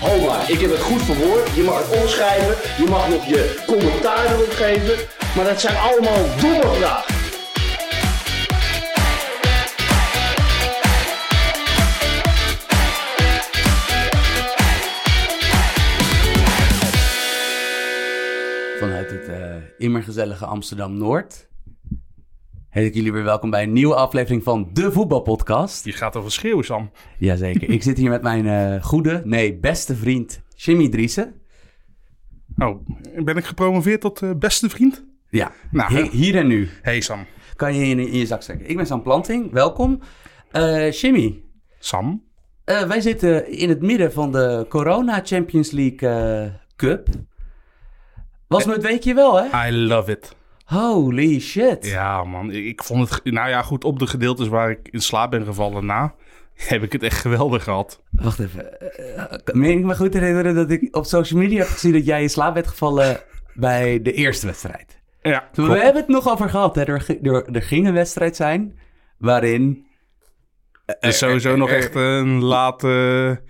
Ho maar, ik heb het goed verwoord. Je mag het omschrijven, je mag nog je commentaar erop geven. Maar dat zijn allemaal domme vragen. Vanuit het eh immer gezellige Amsterdam-Noord heet ik jullie weer welkom bij een nieuwe aflevering van De Voetbalpodcast. Die gaat over schreeuwen, Sam. Jazeker, ik zit hier met mijn eh, goede, nee, beste vriend Jimmy Driessen. Oh, ben ik gepromoveerd tot eh, beste vriend? Ja, Nou, Hi- hier en nu Hey Sam. kan je in, in je zak steken. Ik ben Sam Planting, welkom. Eh, Jimmy, Sam? wij zitten in het midden van de Corona Champions League Cup. Was me het weekje wel, hè? I love it. Holy shit. Ja man, ik, vond het... Nou ja, goed, op de gedeeltes waar ik in slaap ben gevallen na... heb ik het echt geweldig gehad. Wacht even. eh, eh, meen ik me goed herinneren dat ik op social media heb gezien dat jij in slaap bent gevallen bij de eerste wedstrijd? Ja, We klopt. hebben het nog over gehad. Hè? Er, gi- er, er ging een wedstrijd zijn waarin... Er sowieso nog echt een late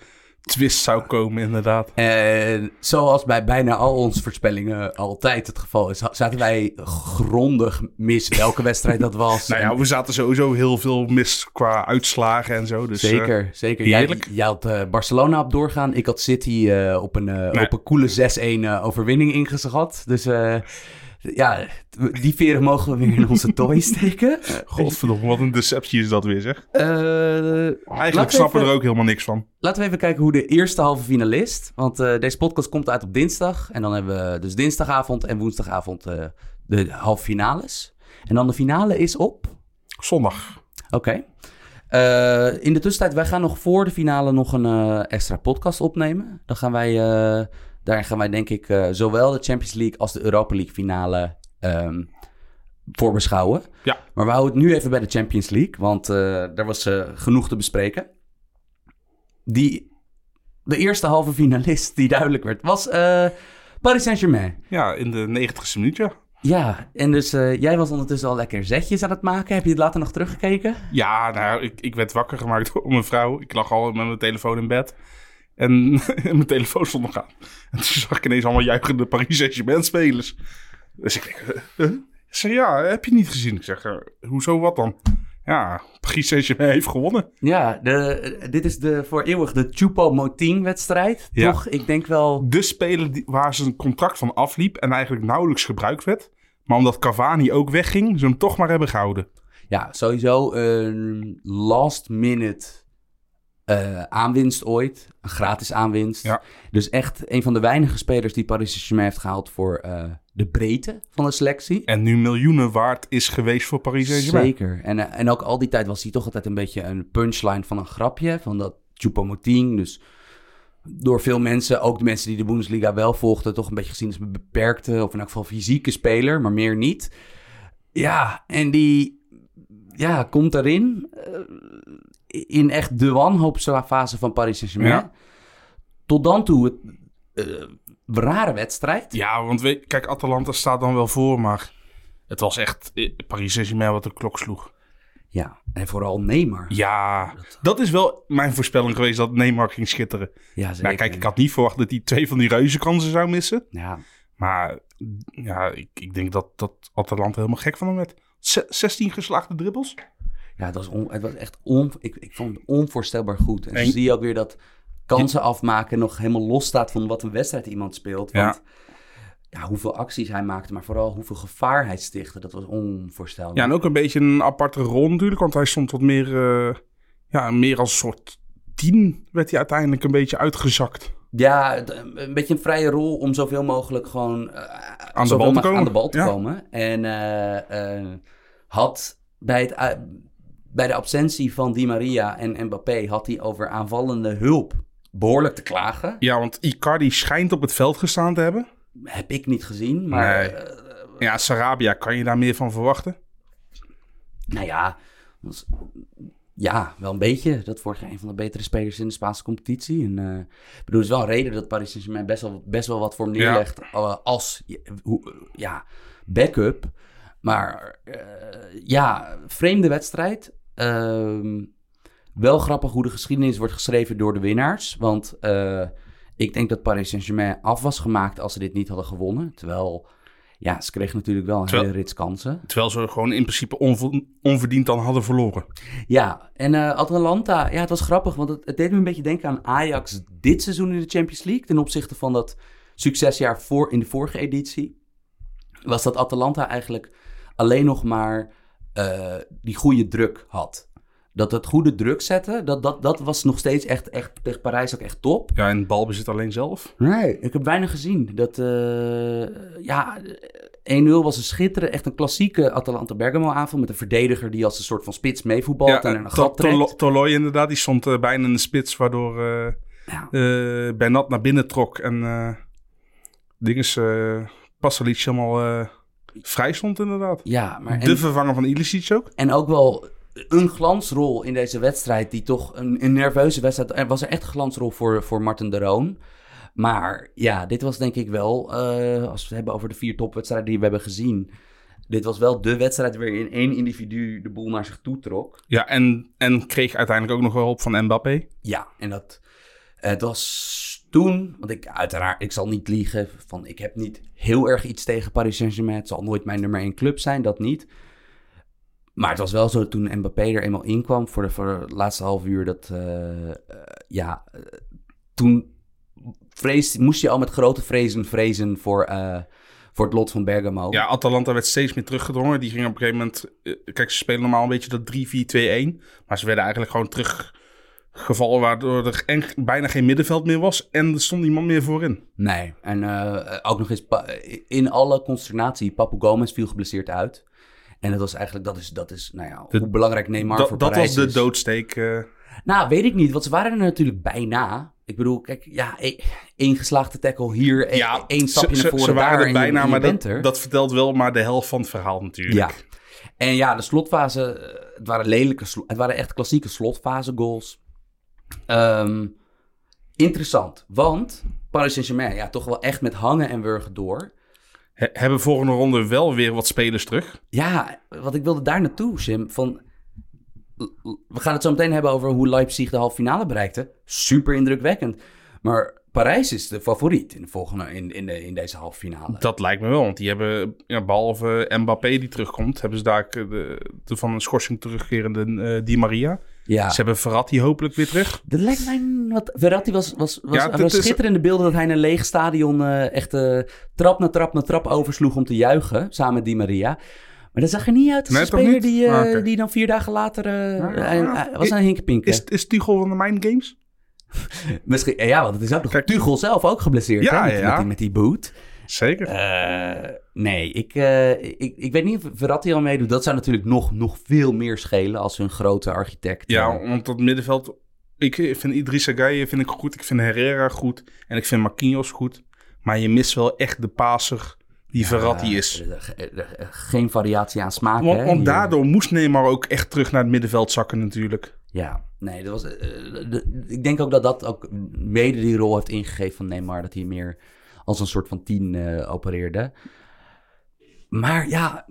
twist zou komen, inderdaad. eh, zoals bij bijna al onze voorspellingen altijd het geval is, zaten wij grondig mis welke wedstrijd dat was. Nou ja, we zaten sowieso heel veel mis qua uitslagen en zo. Dus, eh, Zeker, zeker. Jij, had eh, Barcelona op doorgaan. Ik had City eh, op, een, Nee. op een coole 6-1 eh, overwinning ingeschat. Dus ja, die veren mogen we weer in onze toy steken. Godverdomme, wat een deceptie is dat weer, zeg. Eh, Eigenlijk snappen we er ook helemaal niks van. Laten we even kijken hoe de eerste halve finalist. Want eh, deze podcast komt uit op dinsdag. En dan hebben we dus dinsdagavond en woensdagavond eh, de halve finales. En dan de finale is op. Zondag. Oké. In de tussentijd, wij gaan nog voor de finale nog een extra podcast opnemen. Dan gaan wij, daar gaan wij denk ik eh, zowel de Champions League als de Europa League finale ehm voor beschouwen. Ja. Maar we houden het nu even bij de Champions League, want eh daar was eh, genoeg te bespreken. Die, de eerste halve finalist die duidelijk werd, was Paris Saint-Germain. Ja, in de 90ste minuut, ja. Ja, en dus jij was ondertussen al lekker zetjes aan het maken. Heb je het later nog teruggekeken? Ja, nou, ik, ik werd wakker gemaakt door mijn vrouw. Ik lag al met mijn telefoon in bed. En mijn telefoon stond nog aan. En toen zag ik ineens allemaal juichende Paris Saint-Germain spelers. Dus ik denk? Ik zeg, ja, heb je niet gezien? Ik zeg, eh, hoezo, wat dan? Ja, Paris Saint-Germain heeft gewonnen. Ja, de, dit is de voor eeuwig de Choupo-Moting-wedstrijd. Ja. Toch? Ik denk wel... De speler die, waar zijn contract van afliep en eigenlijk nauwelijks gebruikt werd. Maar omdat Cavani ook wegging, ze hem toch maar hebben gehouden. Ja, sowieso een last-minute eh, aanwinst ooit. Een gratis aanwinst. Ja. Dus echt een van de weinige spelers die Paris Saint-Germain heeft gehaald voor eh, de breedte van de selectie. En nu miljoenen waard is geweest voor Paris Saint-Germain. Zeker. En, eh, en ook al die tijd was hij toch altijd een beetje een punchline van een grapje. Van dat Choupo-Moting. Dus door veel mensen, ook de mensen die de Bundesliga wel volgden, toch een beetje gezien als een beperkte of in elk geval fysieke speler, maar meer niet. Ja, en die ja, komt erin in echt de wanhoopsfase van Paris Saint-Germain. Ja. Tot dan toe het eh, rare wedstrijd. Ja, want weet, kijk, Atalanta staat dan wel voor, maar het was echt eh, Paris Saint-Germain wat de klok sloeg. Ja, en vooral Neymar. Ja, dat is wel mijn voorspelling geweest dat Neymar ging schitteren. Ja, Maar zeker. kijk, ik had niet verwacht dat hij twee van die reuzenkansen zou missen. Ja, Maar ja, ik, ik denk dat, dat Atalanta helemaal gek van hem werd. Ze- 16 geslaagde dribbels. Ja, het was, on- het was echt on, ik, ik vond het onvoorstelbaar goed. En, En- zie je ook weer dat kansen afmaken nog helemaal los staat van wat een wedstrijd iemand speelt. Want ja. hoeveel acties hij maakte, maar vooral hoeveel gevaar hij stichtte, dat was onvoorstelbaar. Ja, en ook een beetje een aparte rol natuurlijk, want hij stond wat meer, eh, ja, meer als een soort tien werd hij uiteindelijk een beetje uitgezakt. Ja, een beetje een vrije rol om zoveel mogelijk gewoon eh, Aan de bal te komen. aan de bal te Ja. komen. En eh, had bij, het, bij de absentie van Di Maria en Mbappé had hij over aanvallende hulp behoorlijk te klagen. Ja, want Icardi schijnt op het veld gestaan te hebben. Heb ik niet gezien, maar Nee. eh, Ja, Sarabia, kan je daar meer van verwachten? Nou ja, ja, wel een beetje. Dat jaar een van de betere spelers in de Spaanse competitie. En, eh, ik bedoel, het is wel een reden dat Paris Saint-Germain best wel, best wel wat voor hem Ja. neerlegt eh, als hoe- ja, backup. Maar ja, vreemde wedstrijd. Ehm, wel grappig hoe de geschiedenis wordt geschreven door de winnaars. Want eh, ik denk dat Paris Saint-Germain af was gemaakt als ze dit niet hadden gewonnen. Terwijl, ja, ze kregen natuurlijk wel een Terwijl- hele rits kansen. Terwijl ze gewoon in principe onver- onverdiend dan hadden verloren. Ja, en eh, Atalanta, ja, het was grappig, want het, het deed me een beetje denken aan Ajax dit seizoen in de Champions League. Ten opzichte van dat succesjaar voor, in de vorige editie. Was dat Atalanta eigenlijk alleen nog maar eh, die goede druk had. Dat het goede druk zetten, dat, dat, dat was nog steeds echt, echt tegen Parijs ook echt top. Ja, en balbezit alleen zelf. Nee, ik heb weinig gezien. Dat, eh, ja, 1-0 was een schitterende, echt een klassieke Atalanta Bergamo aanval met een verdediger die als een soort van spits meevoetbalt Ja, en een To- gat trekt. Tolo- Toloi inderdaad, die stond eh, bijna in de spits, waardoor eh Ja. eh, Bernat naar binnen trok. En eh dinges, eh Pasalic helemaal eh, vrij stond inderdaad. Ja, maar De en, vervanger van Ilicic ook. en ook wel een glansrol in deze wedstrijd, die toch een, een nerveuze wedstrijd. Er was er echt een glansrol voor, voor Martin de Roon. Maar ja, dit was denk ik wel, eh, als we het hebben over de vier topwedstrijden die we hebben gezien. Dit was wel de wedstrijd waarin één individu de boel naar zich toe trok. Ja, en, en kreeg uiteindelijk ook nog wel hulp van Mbappé. Ja, en dat. Het was toen, want ik uiteraard, ik zal niet liegen, van ik heb niet heel erg iets tegen Paris Saint-Germain. Het zal nooit mijn nummer één club zijn, dat niet. Maar het was wel zo toen Mbappé er eenmaal inkwam voor de, voor laatste half uur, dat eh, eh, ja, eh, toen vrees, moest je al met grote vrezen vrezen voor, voor het lot van Bergamo. Ja, Atalanta werd steeds meer teruggedrongen. Die ging op een gegeven moment... kijk, ze spelen normaal een beetje dat 3-4-2-1. Maar ze werden eigenlijk gewoon teruggevallen... waardoor er en, bijna geen middenveld meer was. En er stond niemand meer voorin. Nee, en eh, ook nog eens in alle consternatie, Papu Gomez viel geblesseerd uit. En dat was eigenlijk, dat is, dat is nou ja, De- hoe belangrijk Neymar voor Dat, dat Parijs was de is. doodsteek. eh. Nou, weet ik niet, want ze waren er natuurlijk bijna. Ik bedoel, kijk, ja, e- één geslaagde tackle hier, e- ja, één stapje ze, naar voren ze waren daar er bijna, je maar dat, er. dat vertelt wel maar de helft van het verhaal natuurlijk. Ja. En ja, de slotfase, eh, het waren lelijke, het waren echt klassieke slotfase goals. Ehm, interessant, want Paris Saint-Germain, ja, toch wel echt met hangen en wurgen door. He- hebben volgende ronde wel weer wat spelers terug. Ja, wat ik wilde daar naartoe, Sim. Van, we gaan het zo meteen hebben over hoe Leipzig de halve finale bereikte. Super indrukwekkend. Maar Parijs is de favoriet in, de volgende, in, in, de, in deze halve finale. Dat lijkt me wel, want die hebben, ja, behalve Mbappé die terugkomt, hebben ze daar de, de van een schorsing terugkerende eh, Di Maria. Ja, Ze hebben Verratti hopelijk weer terug. dat lijkt mij wat. Verratti was, was, was, Ja, was schitterende beelden dat hij in een leeg stadion eh, echt eh, trap na trap na trap oversloeg om te juichen. Samen met Di Maria. Maar dat zag er niet uit als Nee, een speler die, Ah, die dan vier dagen later. eh, Ja, hij- ja. hij was een hinkepinken. Is, is Tuchel van de Mind Games? Misschien, ja, want het is ook nog Kijk- Tuchel zelf ook geblesseerd Ja, hè, met, ja. met, die, met die boot. Zeker. Eh, nee, ik, eh, ik, ik weet niet of Verratti al meedoet. Dat zou natuurlijk nog, nog veel meer schelen als hun grote architect. ja, eh. want dat middenveld... Ik vind Idrissa Gueye vind ik goed. Ik vind Herrera goed. En ik vind Marquinhos goed. Maar je mist wel echt de paser die Verratti is. Eh, ge- eh, eh, geen variatie aan smaak. Want, hè, want daardoor moest Neymar ook echt terug naar het middenveld zakken natuurlijk. Ja, nee, dat was, eh, de- ik denk ook dat dat ook mede die rol heeft ingegeven van Neymar. Dat hij meer als een soort van tien eh, opereerde. Maar ja,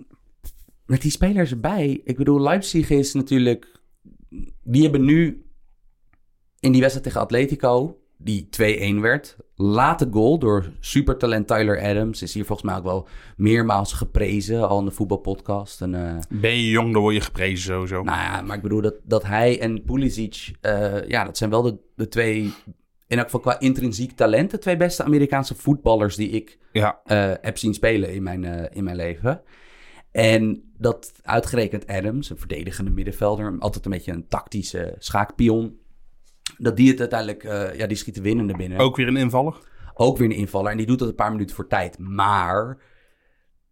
met die spelers erbij. Ik bedoel, Leipzig is natuurlijk... Die hebben nu in die wedstrijd tegen Atletico, die 2-1 werd... Late goal door supertalent Tyler Adams. Is hier volgens mij ook wel meermaals geprezen, al in de voetbalpodcast. En, eh, Ben je jong, dan word je geprezen sowieso. nou ja, maar ik bedoel dat, dat hij en Pulisic, eh, ja, dat zijn wel de, de twee, in elk geval qua intrinsiek talent, de twee beste Amerikaanse voetballers die ik Ja, eh, heb zien spelen in mijn, in mijn leven. En dat uitgerekend Adams, een verdedigende middenvelder, altijd een beetje een tactische schaakpion, dat die het uiteindelijk, eh, ja, die schiet de winnende binnen. ook weer een invaller. Ook weer een invaller en die doet dat een paar minuten voor tijd. Maar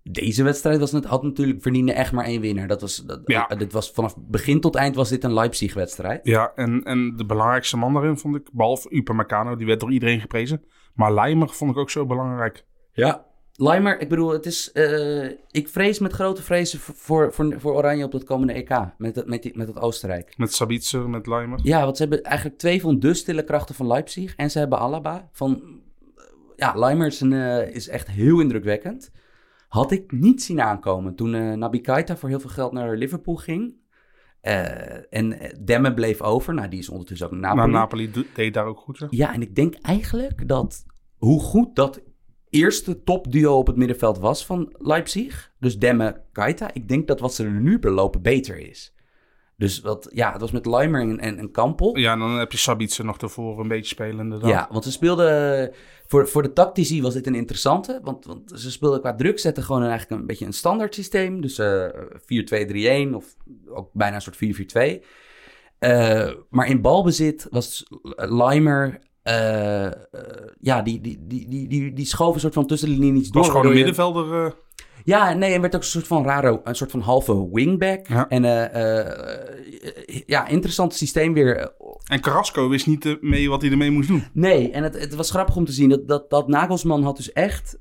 deze wedstrijd was net, had natuurlijk verdiende echt maar één winnaar. Dat was, dat, Ja. dit was vanaf begin tot eind was dit een Leipzig-wedstrijd. Ja, en, en de belangrijkste man daarin vond ik, behalve Upamecano, die werd door iedereen geprezen. Maar Leimer vond ik ook zo belangrijk. Ja. Leimer, ik bedoel, het is, eh, ik vrees met grote vrezen voor, voor, voor Oranje op dat komende EK. Met, het, met, die, met het Oostenrijk. Met Sabitzer, met Leimer. Ja, want ze hebben eigenlijk twee van de stille krachten van Leipzig. En ze hebben Alaba. Van, ja, Leimer is, een, eh, is echt heel indrukwekkend. Had ik niet zien aankomen toen eh Naby Keita voor heel veel geld naar Liverpool ging. En Demme bleef over. Nou, die is ondertussen ook naar Napoli. Maar Napoli deed daar ook goed. Hè? Ja, en ik denk eigenlijk dat hoe goed dat eerste topduo op het middenveld was van Leipzig, dus Demme Keita, ik denk dat wat ze er nu belopen beter is. Dus wat, ja, het was met Leimer en, en, en Kampel. Ja, dan heb je Sabitzer nog ervoor een beetje spelen inderdaad. Ja, want ze speelden. Voor, voor de tactici was dit een interessante. Want, want ze speelden qua druk zetten gewoon een, eigenlijk een beetje een standaard systeem. Dus eh 4-2-3-1 of ook bijna een soort 4-4-2. Eh, maar in balbezit was Leimer. Eh, ja, die, die, die, die, die, die schoof een soort van tussen de linies Het door. was gewoon een middenvelder. eh, ja, nee, en werd ook een soort van rare, een soort van halve wingback. Ja. En eh, ja, interessant systeem weer. en Carrasco wist niet mee wat hij ermee moest doen. Nee, en het, het was grappig om te zien dat, dat, dat Nagelsman had dus echt...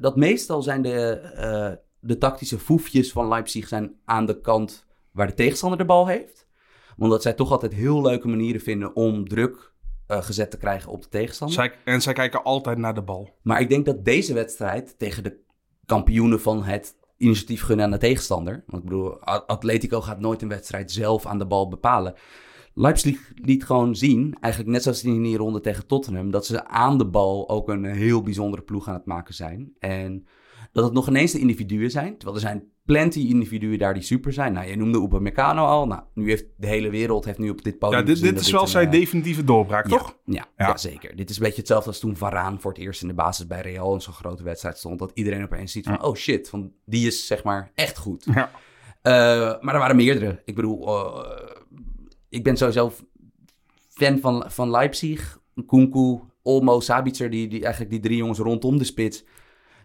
Dat meestal zijn de, de tactische foefjes van Leipzig zijn aan de kant waar de tegenstander de bal heeft. Omdat zij toch altijd heel leuke manieren vinden om druk eh, gezet te krijgen op de tegenstander. Zij, en zij kijken altijd naar de bal. Maar ik denk dat deze wedstrijd tegen de kampioenen van het initiatief gunnen aan de tegenstander. Want ik bedoel, Atletico gaat nooit een wedstrijd zelf aan de bal bepalen. Leipzig liet gewoon zien, eigenlijk net zoals in die ronde tegen Tottenham, dat ze aan de bal ook een heel bijzondere ploeg aan het maken zijn. En dat het nog ineens de individuen zijn. Terwijl er zijn plenty individuen daar die super zijn. Nou, je noemde Upamecano al. Nou, nu heeft de hele wereld heeft nu op dit podium Ja, dit, dit is wel een, zijn eh, definitieve doorbraak, ja, toch? Ja, Ja. ja. zeker. Dit is een beetje hetzelfde als toen Varaan voor het eerst in de basis bij Real in zo'n grote wedstrijd stond. Dat iedereen opeens ziet van, oh shit, van, die is zeg maar echt goed. Ja. Eh, maar er waren meerdere. Ik bedoel, eh, ik ben sowieso fan van, van Leipzig. Kunku, Olmo, Sabitzer, die, die, eigenlijk die drie jongens rondom de spits.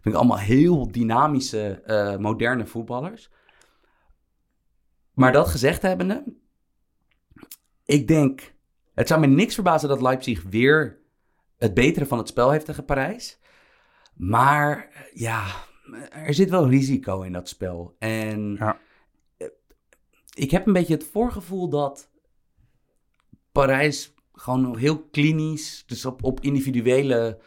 Vind ik allemaal heel dynamische, eh, moderne voetballers. Maar dat gezegd hebbende, ik denk, het zou me niks verbazen dat Leipzig weer het betere van het spel heeft tegen Parijs. Maar ja, er zit wel risico in dat spel. En Ja. eh, ik heb een beetje het voorgevoel dat Parijs gewoon heel klinisch, dus op, op individuele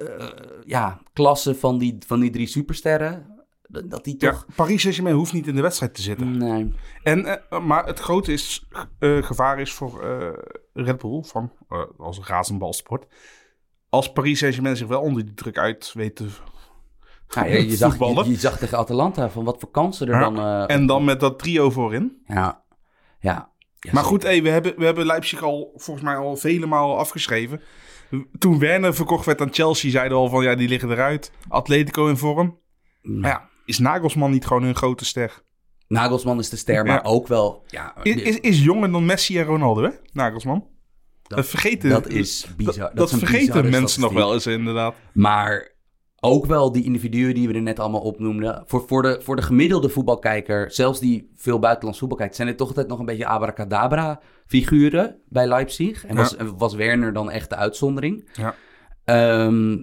eh, ja, klassen van die, van die drie supersterren, dat die Ja, toch... Paris Saint-Germain hoeft niet in de wedstrijd te zitten. Nee. En, eh, maar het grote is, eh, gevaar is voor Red Bull, van, als een razenbalsport. Als Paris Saint-Germain zich wel onder die druk uit weet te Ja, je, je, zag, je, je zag tegen Atalanta van wat voor kansen er Ja, dan... En dan met dat trio voorin. Ja, ja. ja Maar goed, hey, we, hebben, we hebben Leipzig al volgens mij al vele malen afgeschreven. Toen Werner verkocht werd aan Chelsea, zeiden we al van ja, die liggen eruit. Atletico in vorm. Mm. Maar ja, is Nagelsman niet gewoon een grote ster? Nagelsman is de ster, maar Ja. ook wel... Ja, Is, is, is jonger dan Messi en Ronaldo, hè? Nagelsman. Dat, vergeten, dat is bizar. dat, Dat, dat vergeten mensen nog wel eens, inderdaad. Maar ook wel die individuen die we er net allemaal opnoemden. Voor, voor, de, voor de gemiddelde voetbalkijker, zelfs die veel buitenlands voetbal kijkt, zijn dit toch altijd nog een beetje abracadabra figuren bij Leipzig. En Ja. was, was Werner dan echt de uitzondering. Ja. Ehm,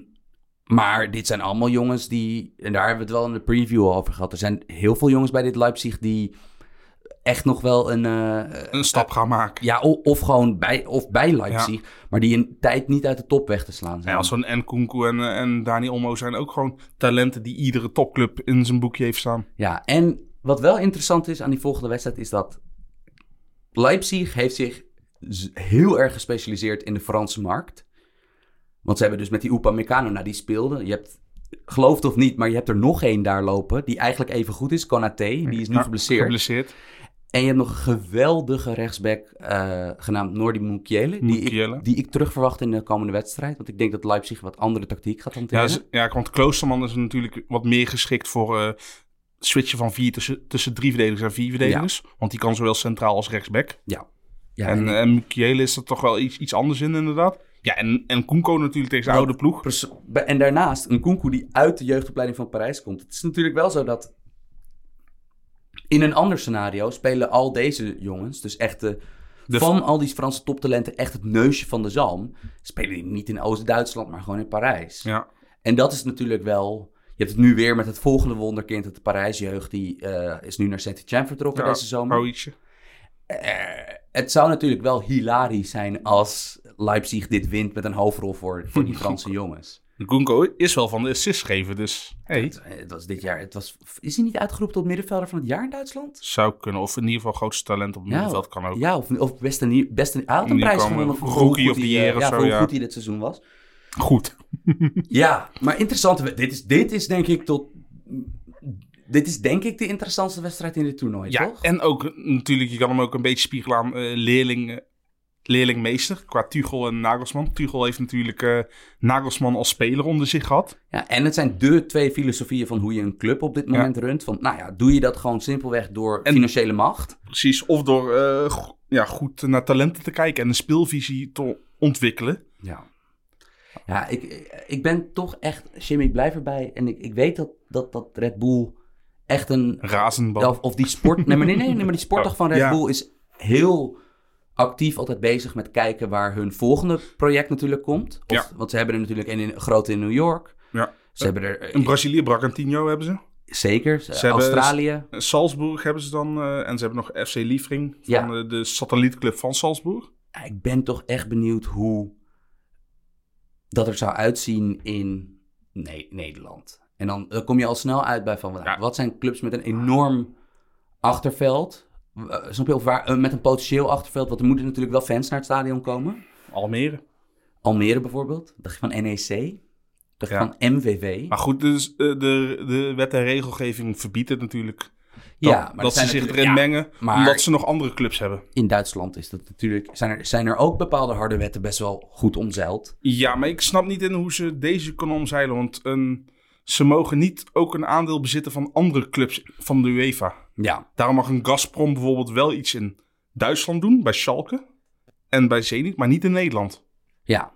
maar dit zijn allemaal jongens die, en daar hebben we het wel in de preview over gehad. Er zijn heel veel jongens bij dit Leipzig die echt nog wel een, eh, Een stap gaan maken. ja, o- of gewoon bij, of bij Leipzig, maar die een tijd niet uit de top weg te slaan zijn. Ja, zo'n Nkunku en, eh, en Dani Olmo zijn ook gewoon talenten die iedere topclub in zijn boekje heeft staan. Ja, en wat wel interessant is aan die volgende wedstrijd is dat Leipzig heeft zich heel erg gespecialiseerd in de Franse markt. Want ze hebben dus met die Upamecano, nou die speelde. Je hebt, geloof het of niet, maar je hebt er nog één daar lopen die eigenlijk even goed is. Konaté, die is nu Ja, geblesseerd. geblesseerd. En je hebt nog een geweldige rechtsback eh, genaamd Nordi Mukiele. Die, ik- die ik terug verwacht in de komende wedstrijd. Want ik denk dat Leipzig wat andere tactiek gaat hanteren. Ja, ja, want Kloosterman is natuurlijk wat meer geschikt voor eh switchen van vier tussen, tussen drie verdedigers en vier verdedigers. Want die kan zowel centraal als rechtsback. ja. ja, en en- en Mukiele is er toch wel iets, iets anders in, inderdaad. Ja, en, en Koenko natuurlijk tegen zijn oude ploeg. En daarnaast, een Kunku die uit de jeugdopleiding van Parijs komt. Het is natuurlijk wel zo dat in een ander scenario spelen al deze jongens, dus echt de, De- van al die Franse toptalenten, echt het neusje van de zalm, spelen die niet in Oost-Duitsland, maar gewoon in Parijs. Ja, En dat is natuurlijk wel, Je hebt het nu weer met het volgende wonderkind, het Parijsjeugd. Die eh, is nu naar Saint-Etienne vertrokken Ja, deze zomer. Eh, het zou natuurlijk wel hilarisch zijn als Leipzig dit wint met een hoofdrol voor, voor die Franse jongens. Gunko is wel van de assist geven, dus hey, Het, het was dit jaar, het was, is hij niet uitgeroepen tot middenvelder van het jaar in Duitsland? zou kunnen. Of in ieder geval grootste talent op het middenveld kan ook. Ja, of, of beste, beste, hij had een prijs gewonnen voor Rookie hoe of goed the hij, year eh, of ja, zo, voor hoe ja. goed hij dit seizoen was. Goed. Ja, maar interessant. Dit is, dit is denk ik tot... Dit is denk ik de interessantste wedstrijd in dit toernooi, Ja, toch? en ook natuurlijk, je kan hem ook een beetje spiegelen aan eh, leerling, eh, leerlingmeester qua Tuchel en Nagelsman. Tuchel heeft natuurlijk eh, Nagelsman als speler onder zich gehad. Ja, en het zijn de twee filosofieën van hoe je een club op dit moment runt. Van, nou ja, doe je dat gewoon simpelweg door En- financiële macht? Precies, of door eh, go- ja, goed naar talenten te kijken en een speelvisie te ontwikkelen. Ja. Ja, ik, ik ben toch echt... Jimmy, ik blijf erbij. En ik, ik weet dat, dat, dat Red Bull echt een... Razenbal. Of, of die sport... Nee, maar, nee, nee, nee, maar die sportdag van Red Ja. Bull is heel actief altijd bezig met kijken waar hun volgende project natuurlijk komt. Of, Ja. Want ze hebben er natuurlijk een in, groot in New York. Ja. Ze hebben er... eh, In Brazilië, Bragantino hebben ze. Zeker. hebben- Australië. Salzburg hebben ze dan. eh, en ze hebben nog FC Liefring. Van Ja. eh, de satellietclub van Salzburg. Ik ben toch echt benieuwd hoe dat er zou uitzien in Ne- Nederland. En dan, dan kom je al snel uit bij van, nou, Ja. wat zijn clubs met een enorm achterveld? Snap je, of waar, eh, met een potentieel achterveld, want er moeten natuurlijk wel fans naar het stadion komen. Almere. Almere bijvoorbeeld, dacht je van NEC, dacht je Ja. van MVV. Maar goed, dus, eh, de, de wet en regelgeving verbiedt het natuurlijk. Dat, ja, maar dat ze zich erin ja, mengen. maar- Omdat ze nog andere clubs hebben. In Duitsland is dat natuurlijk, zijn, er, zijn er ook bepaalde harde wetten best wel goed omzeild. Ja, maar ik snap niet in hoe ze deze kunnen omzeilen. Want een, ze mogen niet ook een aandeel bezitten van andere clubs van de UEFA. Ja, Daarom mag een Gazprom bijvoorbeeld wel iets in Duitsland doen, bij Schalke. En bij Zenit, maar niet in Nederland. Ja,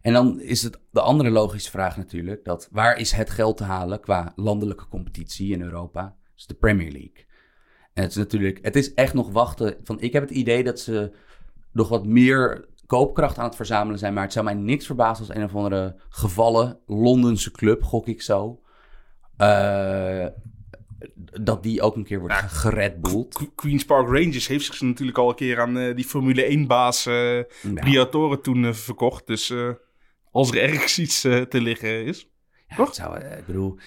en dan is het de andere logische vraag natuurlijk: dat waar is het geld te halen qua landelijke competitie in Europa? Dat is de Premier League. En het is natuurlijk, het is echt nog wachten. Van, ik heb het idee dat ze nog wat meer koopkracht aan het verzamelen zijn, maar het zou mij niks verbazen als een of andere gevallen Londense club, gok ik zo, eh, dat die ook een keer wordt Ja. geredboeld. Que- Queen's Park Rangers heeft zich natuurlijk al een keer aan eh, die Formule 1-baas eh Ja. Briatore toen eh, verkocht. Dus eh, als er ergens iets eh, te liggen is. Ja, het zou, eh, ik bedoel,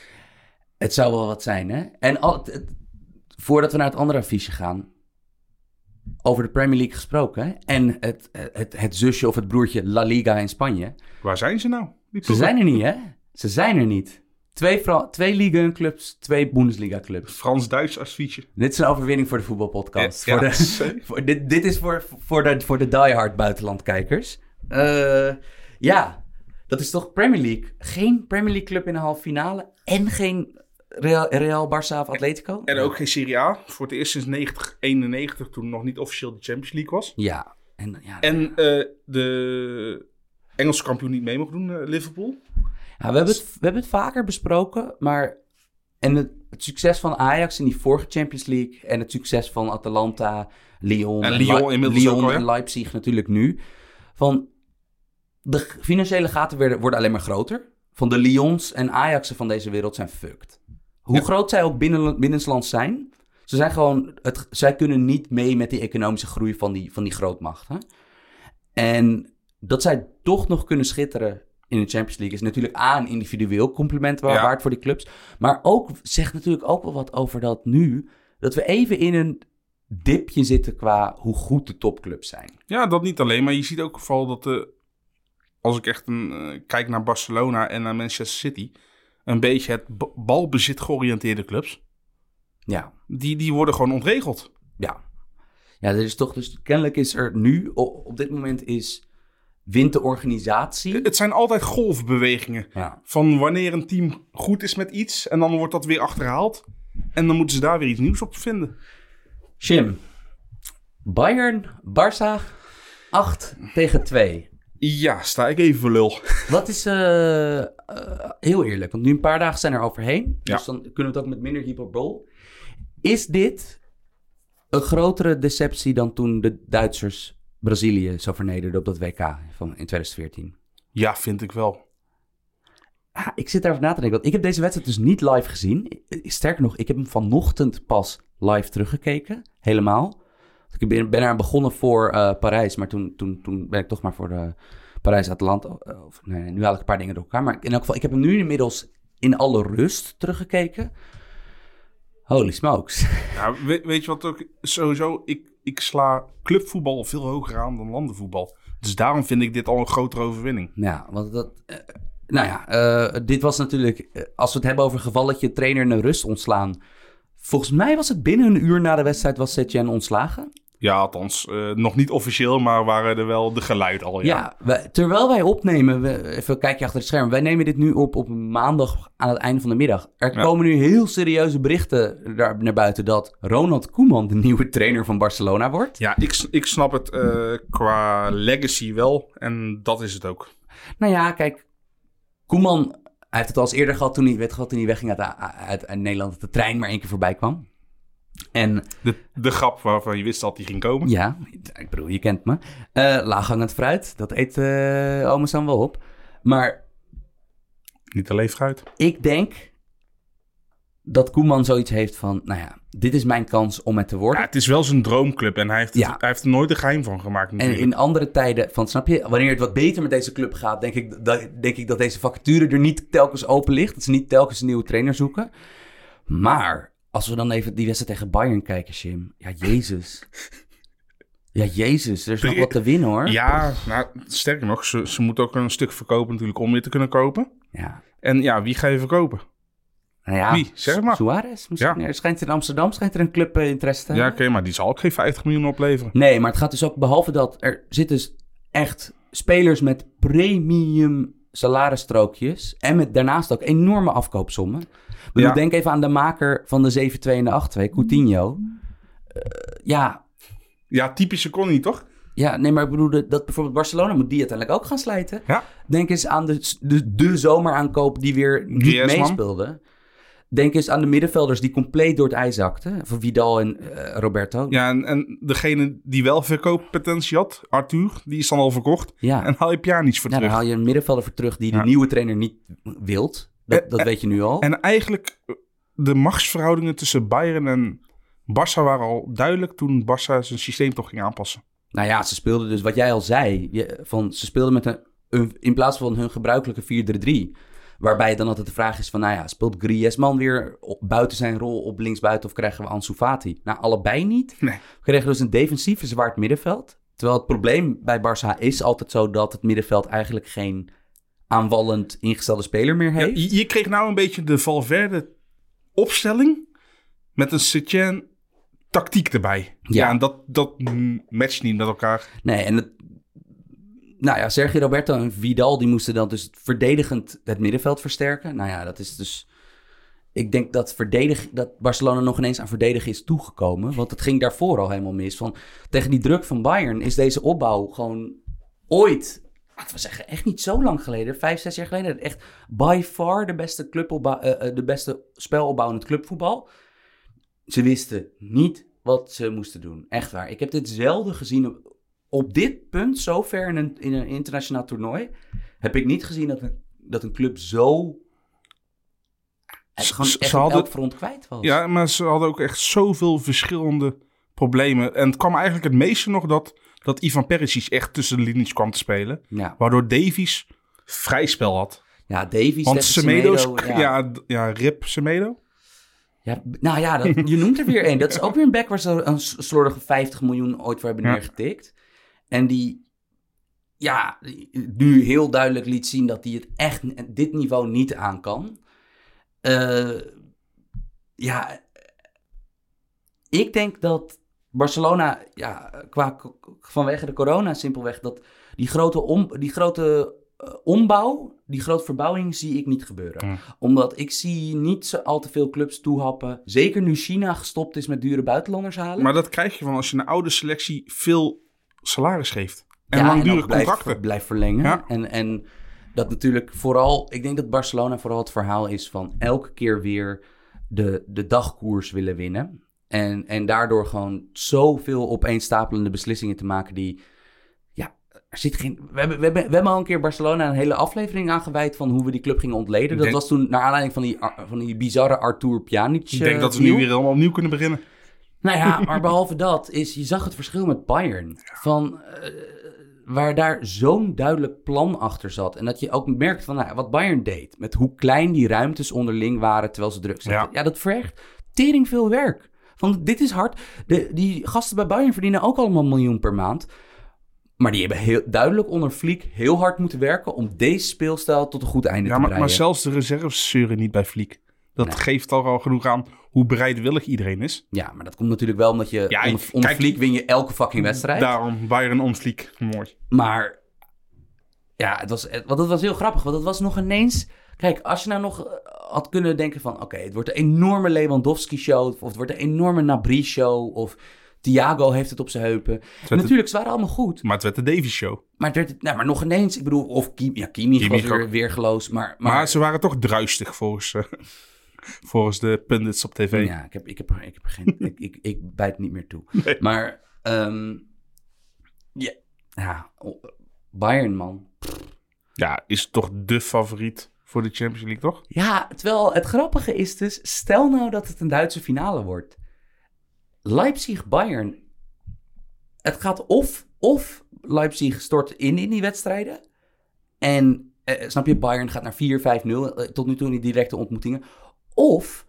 het zou wel wat zijn, hè? En al, het- voordat we naar het andere affiche gaan, over de Premier League gesproken, hè? En het, het, het zusje of het broertje La Liga in Spanje. Waar zijn ze nou? Die Ze zijn er niet, hè? Ze zijn er niet. Twee, Fra- twee Liga 1 clubs, twee Bundesliga clubs. Frans-Duits affiche. Dit is een overwinning voor de voetbalpodcast. Ja, voor ja, de, zeker. voor, dit, dit is voor, voor, de, voor de diehard buitenlandkijkers. Eh, ja, dat is toch Premier League. Geen Premier League club in de halve finale. En geen Real, Real Barça of Atletico. En ook geen Serie A. Voor het eerst sinds 90, 91, toen nog niet officieel de Champions League was. Ja. En, ja, En eh, de Engelse kampioen niet mee mocht doen, eh, Liverpool. ja, we, hebben het, we hebben het vaker besproken, maar... En het, het succes van Ajax in die vorige Champions League... en het succes van Atalanta, Lyon... En Lyon en Leipzig natuurlijk nu. Van de financiële gaten werden, worden alleen maar groter. Van de Lyons en Ajaxen van deze wereld zijn fucked. Hoe Ja. groot zij ook binnen, binnenlands zijn... Ze zijn gewoon, het, zij kunnen niet mee met die economische groei van die, van die grootmachten. En dat zij toch nog kunnen schitteren in de Champions League is natuurlijk A, een individueel compliment wa- Ja. waard voor die clubs. Maar ook zegt natuurlijk ook wel wat over dat nu, dat we even in een dipje zitten qua hoe goed de topclubs zijn. Ja, dat niet alleen. Maar je ziet ook vooral dat de, als ik echt een, eh, kijk naar Barcelona en naar Manchester City, een beetje het balbezit georiënteerde clubs, Ja, die, die worden gewoon ontregeld. ja. Ja, er is toch, dus kennelijk is er nu, op dit moment is, wint de organisatie. Het zijn altijd golfbewegingen. Ja. Van wanneer een team goed is met iets en dan wordt dat weer achterhaald. En dan moeten ze daar weer iets nieuws op vinden. Jim, Bayern, Barça, 8 tegen 2. Ja, sta ik even voor lul. Wat is, eh, eh, heel eerlijk, want nu een paar dagen zijn er overheen. Ja. Dus dan kunnen we het ook met minder hyperbol. Is dit een grotere deceptie dan toen de Duitsers Brazilië zo vernederden op dat WK van, in 2014? Ja, vind ik wel. Ah, ik zit daarover na te denken. Want ik heb deze wedstrijd dus niet live gezien. Sterker nog, ik heb hem vanochtend pas live teruggekeken. Helemaal. Ik ben, ben er begonnen voor eh, Parijs. Maar toen, toen, toen ben ik toch maar voor de Parijs-Atalanta. eh, Of, nee, nu haal ik een paar dingen door elkaar. Maar in elk geval, ik heb hem nu inmiddels in alle rust teruggekeken. Holy smokes. Ja, weet, weet je wat ook sowieso? Ik, ik sla clubvoetbal veel hoger aan dan landenvoetbal. Dus daarom vind ik dit al een grotere overwinning. Ja, want dat. eh, nou ja, dit was natuurlijk. als we het hebben over gevalletje trainer naar rust ontslaan. Volgens mij was het binnen een uur na de wedstrijd was Setien ontslagen. Ja, althans, eh, nog niet officieel, maar waren er wel de geluid al. Ja, Ja, wij- terwijl wij opnemen, we, even kijkje achter het scherm. Wij nemen dit nu op op maandag aan het einde van de middag. Er Ja. komen nu heel serieuze berichten daar naar buiten dat Ronald Koeman de nieuwe trainer van Barcelona wordt. Ja, ik, ik snap het eh, qua legacy wel. En dat is het ook. Nou ja, kijk, Koeman, hij heeft het al eens eerder gehad toen hij, weet gehad, toen hij wegging uit, uit, uit Nederland, dat de trein maar één keer voorbij kwam. En De, de grap waarvan je wist dat die ging komen. Ja, ik bedoel, je kent me. Eh laaghangend fruit, dat eet Sam wel op. Maar Niet alleen fruit. ik denk dat Koeman zoiets heeft van... Nou ja, dit is mijn kans om het te Ja, worden. het is wel zijn droomclub en hij heeft, Ja. hij heeft er nooit een geheim van gemaakt en in andere tijden van, snap je... Wanneer het wat beter met deze club gaat... denk ik dat, denk ik dat deze vacature er niet telkens open ligt. Dat ze niet telkens een nieuwe trainer zoeken. Maar als we dan even die wedstrijd tegen Bayern kijken, Jim. Ja, jezus. Ja, jezus. Er is nog wat te winnen, hoor. Ja, nou, sterker nog, ze, ze moeten ook een stuk verkopen natuurlijk om weer te kunnen kopen. Ja. En ja, wie ga je verkopen? Nou ja, Wie? Zeg maar. Suarez misschien. Ja. Er schijnt in Amsterdam schijnt er een club eh, interesse te Ja, hebben. oké, maar die zal ook geen 50 miljoen opleveren. Nee, maar het gaat dus ook, behalve dat, er zitten dus echt spelers met premium salarisstrookjes. En met daarnaast ook enorme afkoopsommen. Ik bedoel, Ja. Denk even aan de maker van de 7-2 en de 8-2, Coutinho. Eh, ja, Ja, typische Connie, toch? ja, nee, maar ik bedoel dat, dat bijvoorbeeld Barcelona moet die uiteindelijk ook gaan slijten. Ja. Denk eens aan de, de, de zomeraankoop die weer niet Griezmann. meespeelde. Denk eens aan de middenvelders die compleet door het ijs zakten. Van Vidal en eh, Roberto. Ja, en, en degene die wel verkooppotentie had, Arthur, die is dan al verkocht. Ja. En haal je Pjanic voor Ja, dan terug. haal je een middenvelder voor terug die de nieuwe trainer niet wilt. Dat, dat weet je nu al. En eigenlijk, eh, de machtsverhoudingen tussen Bayern en Barça waren al duidelijk toen Barça zijn systeem toch ging aanpassen. Nou ja, ze speelden dus wat jij al zei. Je, van, ze speelden met een, een- in plaats van hun gebruikelijke 4-3-3. Waarbij dan altijd de vraag is van, nou ja, speelt Griezmann weer op, buiten zijn rol op linksbuiten of krijgen we Ansu Fati? Nou, allebei niet. Nee. We kregen dus een defensief zwart middenveld. Terwijl het probleem bij Barça is altijd zo dat het middenveld eigenlijk geen aanvallend ingestelde speler meer Ja, heeft. je, je kreeg nou een beetje de Valverde opstelling met een Setien tactiek erbij. Ja, Ja. en dat, dat matcht niet met elkaar. Nee, en het, nou ja, Sergio Roberto en Vidal die moesten dan dus verdedigend het middenveld versterken. Nou ja, dat is dus. Ik denk dat, verdedig, dat Barcelona nog ineens aan verdedigen is toegekomen. Want het ging daarvoor al helemaal mis. Van, tegen die druk van Bayern is deze opbouw gewoon ooit, laten we zeggen, echt niet zo lang geleden, vijf, zes jaar geleden, echt by far de beste, eh, eh, de beste spelopbouw in het clubvoetbal. Ze wisten niet wat ze moesten doen. Echt waar. Ik heb dit zelden gezien op, dit punt, zo ver in een, in een internationaal toernooi, heb ik niet gezien dat een, dat een club zo Ze- gewoon ze echt hadden- elk front kwijt was. Ja, maar ze hadden ook echt zoveel verschillende problemen. En het kwam eigenlijk het meeste nog dat, dat Ivan Perisic echt tussen de linies kwam te spelen. ja. Waardoor Davies vrij spel had. ja Davies, Want Stefan Semedo, ja. Ja, Rip Semedo. Ja, nou ja, dat, je noemt er weer één. Dat is ook weer een back waar ze een slordige 50 miljoen ooit voor hebben neergetikt. En die, ja, nu heel duidelijk liet zien dat hij het echt dit niveau niet aan kan. Eh, ja, ik denk dat Barcelona, ja, qua, vanwege de corona simpelweg, dat die grote, om, die grote eh, ombouw, die grote verbouwing zie ik niet gebeuren. Ja. Omdat ik zie niet zo al te veel clubs toehappen. Zeker nu China gestopt is met dure buitenlanders halen. Maar dat krijg je van als je een oude selectie veel salaris geeft. En Ja, langdurig blijft- contracten. Blijft verlengen. Ja. En, en dat natuurlijk vooral... Ik denk dat Barcelona vooral het verhaal is van elke keer weer de, de dagkoers willen winnen. En, en daardoor gewoon zoveel opeenstapelende beslissingen te maken die... Ja, er zit geen... We hebben, we, hebben, we hebben al een keer Barcelona een hele aflevering aangeweid van hoe we die club gingen ontleden. Dat denk- was toen naar aanleiding van die, van die bizarre Arthur Pjanic. Ik denk eh, dat we nu weer helemaal opnieuw kunnen beginnen. Nou ja, maar behalve dat is, je zag het verschil met Bayern. Van, eh, waar daar zo'n duidelijk plan achter zat. En dat je ook merkt van nou, wat Bayern deed. Met hoe klein die ruimtes onderling waren terwijl ze druk zetten. Ja. Ja, dat vergt tering veel werk. Van dit is hard. De, die gasten bij Bayern verdienen ook allemaal een miljoen per maand. Maar die hebben heel, duidelijk onder Fliek heel hard moeten werken om deze speelstijl tot een goed einde Ja, te maar, breien. maar zelfs de reserves zeuren niet bij Fliek. Dat Nee. geeft al al genoeg aan hoe bereidwillig iedereen is. Ja, maar dat komt natuurlijk wel omdat je Ja, onder, onder kijk- Fliek win je elke fucking wedstrijd. Daarom Bayern om Fliek. Mooi. Maar ja, het was, het, want het was heel grappig. Want het was nog ineens... Kijk, als je nou nog eh, had kunnen denken van... Oké, het wordt een enorme Lewandowski-show. Of het wordt een enorme Nabri-show. Of Thiago heeft het op zijn heupen. Natuurlijk, ze waren allemaal goed. Maar het werd de Davies Show. Maar, het werd, nou, maar nog ineens... Ik bedoel, of Kim, ja, Kimmich was Kimmich weer weergeloos. Maar, Maar, maar, ze waren toch druistig volgens, eh, volgens de pundits op tv. Ja, ik heb, ik heb, ik heb geen... ik, ik, ik bijt niet meer toe. Nee. Maar... ja, ja, Bayern, man. Ja, is toch de favoriet voor de Champions League, toch? Ja, terwijl het grappige is dus, stel nou dat het een Duitse finale wordt. Leipzig-Bayern. Het gaat of, of Leipzig stort in in die wedstrijden. En, eh, snap je, Bayern gaat naar 4-5-0 eh, tot nu toe in die directe ontmoetingen. Of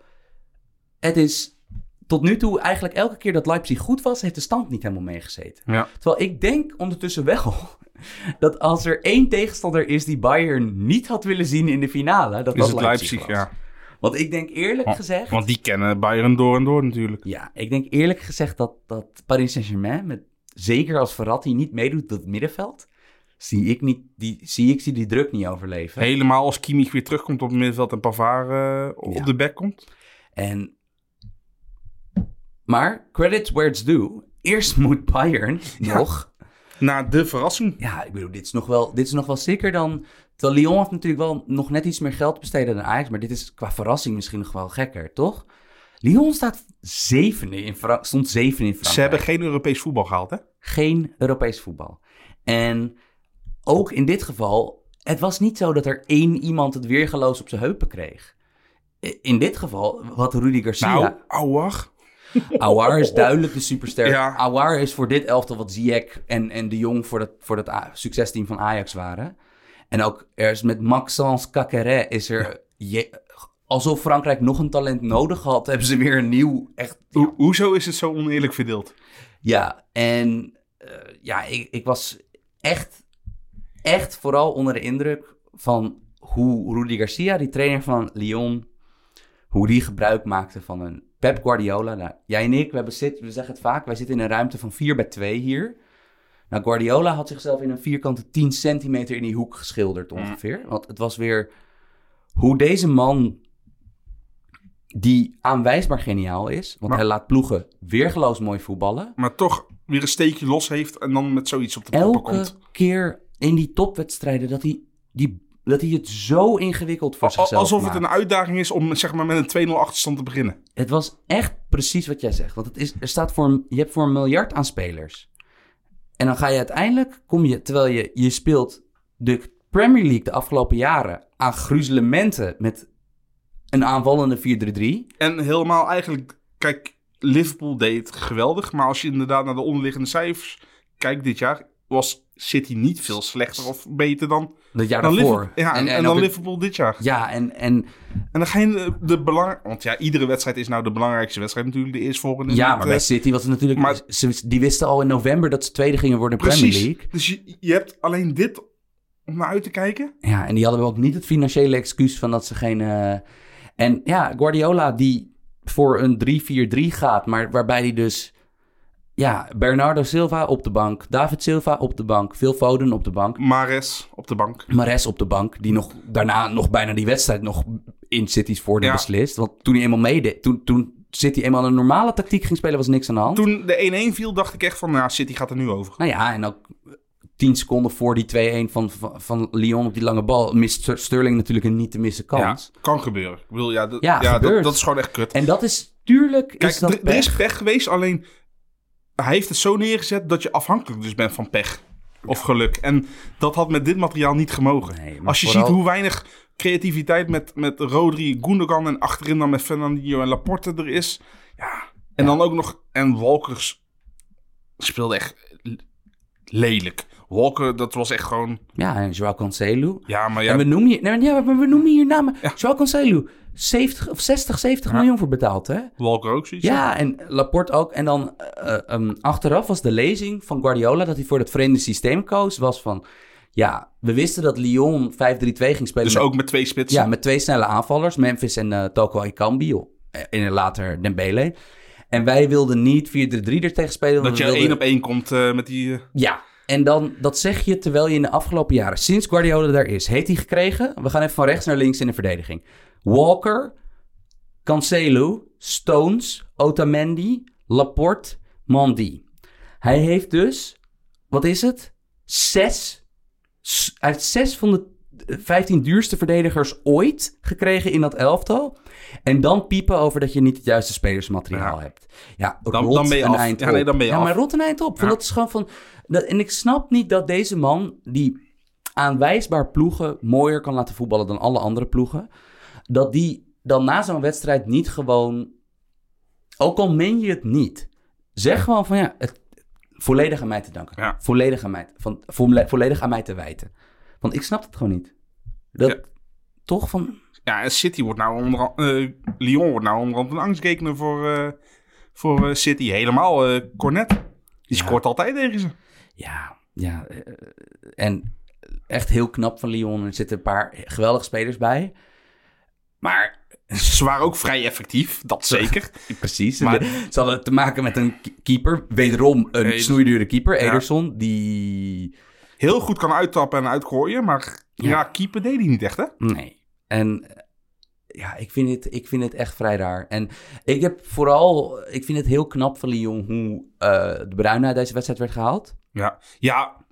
het is tot nu toe eigenlijk elke keer dat Leipzig goed was, heeft de stand niet helemaal meegezeten. Ja. Terwijl ik denk ondertussen wel dat als er één tegenstander is die Bayern niet had willen zien in de finale, dat Is het Leipzig. Ja. Want ik denk eerlijk Want- gezegd, Want die kennen Bayern door en door natuurlijk. ja, ik denk eerlijk gezegd dat, dat Paris Saint-Germain, met, zeker als Verratti niet meedoet tot het middenveld, zie ik, niet, die, zie ik die, die druk niet overleven. Helemaal als Kimmich weer terugkomt op het middenveld en Pavard eh, op Ja. de back komt. En, maar, credits where it's due. Eerst moet Bayern nog Na de verrassing. Ja, ik bedoel, dit is nog wel, dit is nog wel zeker dan... Terwijl Lyon heeft natuurlijk wel nog net iets meer geld besteden dan Ajax. Maar dit is qua verrassing misschien nog wel gekker, toch? Lyon staat zevende in Fra- stond zevende in Frankrijk. Ze hebben geen Europees voetbal gehaald, hè? Geen Europees voetbal. En ook in dit geval... Het was niet zo dat er één iemand het weergeloos op zijn heupen kreeg. In dit geval had Rudy Garcia... Nou, ouwag. Awar is duidelijk de superster. Ja. Awar is voor dit elftal wat Ziyech en, en de Jong voor dat, voor dat succesteam van Ajax waren. En ook er is met Maxence Caqueret is er... je- alsof Frankrijk nog een talent nodig had, hebben ze weer een nieuw... Echt, Ho- hoezo is het zo oneerlijk verdeeld? ja, en eh, ja, ik, ik was echt, echt vooral onder de indruk van hoe Rudy Garcia, die trainer van Lyon, hoe die gebruik maakte van een Pep Guardiola. Nou, jij en ik, we, hebben zit, we zeggen het vaak, wij zitten in een ruimte van 4 bij 2 hier. Nou, Guardiola had zichzelf in een vierkante 10 centimeter in die hoek geschilderd ongeveer. Want het was weer hoe deze man, die aanwijsbaar geniaal is, want Maar- hij laat ploegen weergeloos mooi voetballen. Maar toch weer een steekje los heeft en dan met zoiets op de proppen elke komt. keer in die topwedstrijden dat hij, die, dat hij het zo ingewikkeld voor zichzelf Alsof maakt. het een uitdaging is om zeg maar, met een 2-0 achterstand te beginnen. Het was echt precies wat jij zegt. Want het is, er staat voor een, je hebt voor een miljard aan spelers. En dan ga je uiteindelijk, kom je, terwijl je, je speelt de Premier League de afgelopen jaren aan gruzelementen met een aanvallende 4-3-3. En helemaal eigenlijk, kijk, Liverpool deed het geweldig. Maar als je inderdaad naar de onderliggende cijfers kijkt dit jaar, was City niet veel slechter of beter dan, Dat jaar dan, daarvoor. Liverpool, ja, en, dan het- Liverpool dit jaar. Ja, en, en En dan ga je de, de belang... Want ja, iedere wedstrijd is nou de belangrijkste wedstrijd natuurlijk. De eerstvolgende. ja, Met, maar bij eh, City was het natuurlijk... maar- ze, die wisten al in november dat ze tweede gingen worden in de Premier Precies. League. Dus je, je hebt alleen dit om naar uit te kijken. Ja, en die hadden ook niet het financiële excuus van dat ze geen... eh, En ja, Guardiola die voor een 3-4-3 gaat, maar waarbij hij dus... Ja, Bernardo Silva op de bank, David Silva op de bank, Phil Foden op de bank, Mares op de bank. Mares op de bank, die nog daarna nog bijna die wedstrijd nog in City's voordeel Ja. beslist. Want toen hij eenmaal meedeed, toen, toen City eenmaal een normale tactiek ging spelen, was niks aan de hand. Toen de 1-1 viel, dacht ik echt van, nou, City gaat er nu over. Nou ja, en ook tien seconden voor die 2-1 van, van, van Lyon op die lange bal mist Sterling natuurlijk een niet te missen kans. Ja, kan gebeuren. Ik bedoel, ja, dat, Ja, dat, dat is gewoon echt kut. En dat is, tuurlijk Kijk, is dat er, er is pech geweest, alleen hij heeft het zo neergezet dat je afhankelijk dus bent van pech. of geluk. En dat had met dit materiaal niet gemogen. Nee, Als je vooral- ziet hoe weinig creativiteit met, met Rodri, Gundogan en achterin dan met Fernandinho en Laporte er is. Ja. En dan ook nog... En Walkers speelde echt lelijk. Walker, dat was echt gewoon... Ja, en Joao Cancelo. Ja, maar ja... En we noemen hier, nee, ja, maar we noemen hier namen. Joao Cancelo, 70 of 60, 70 miljoen voor betaald, hè? Walker ook zoiets. Ja, en Laporte ook. En dan eh, eh, um, achteraf was de lezing van Guardiola dat hij voor het vreemde systeem koos. Was van, ja, we wisten dat Lyon 5-3-2 ging spelen. Dus met, ook met twee spitsen. ja, met twee snelle aanvallers, Memphis en eh Toko Ekambi. En later Dembele. En wij wilden niet 4-3-3 er tegen spelen. dat je wilden- één op één komt met die... Ja, en dan, dat zeg je terwijl je in de afgelopen jaren, sinds Guardiola daar is, heeft hij gekregen. We gaan even van rechts naar links in de verdediging. Walker, Cancelo, Stones, Otamendi, Laporte, Mandy. Hij heeft dus, wat is het? Zes, hij heeft zes van de 15 duurste verdedigers ooit gekregen in dat elftal. En dan piepen over dat je niet het juiste spelersmateriaal Ja. hebt. Ja, Dan- rot dan ben je een af. eind Ja, nee, op. dan ben je ja, af. maar rot een eind op. Van Ja. Dat is gewoon van... Dat, en ik snap niet dat deze man, die aanwijsbaar ploegen mooier kan laten voetballen dan alle andere ploegen, dat die dan na zo'n wedstrijd niet gewoon, ook al meen je het niet, zeg gewoon van ja, het volledig aan mij te danken. Ja. Volledig, aan mij, van, volle- volledig aan mij te wijten. Want ik snap het gewoon niet. Dat, Ja. Toch van, Ja, en City wordt nou onder eh, Lyon wordt nou onder andere een angstgekner voor, eh, voor eh, City. Helemaal Cornet. Die scoort altijd tegen ze. Ja, ja. en echt heel knap van Lyon. Er zitten een paar geweldige spelers bij. Maar Ze waren ook vrij effectief, dat zeker. precies. Maar- ze hadden te maken met een keeper. Wederom een Eder- snoeidure keeper, Ja. Ederson. Die... Heel goed kan uittappen en uitgooien, maar ja, Ja. keeper deed hij niet echt, hè? Nee. En eh, ja, ik vind, het, ik vind het echt vrij raar. En ik heb vooral... Ik vind het heel knap van Lyon hoe eh, de Bruyne uit deze wedstrijd werd gehaald. Ja. ja,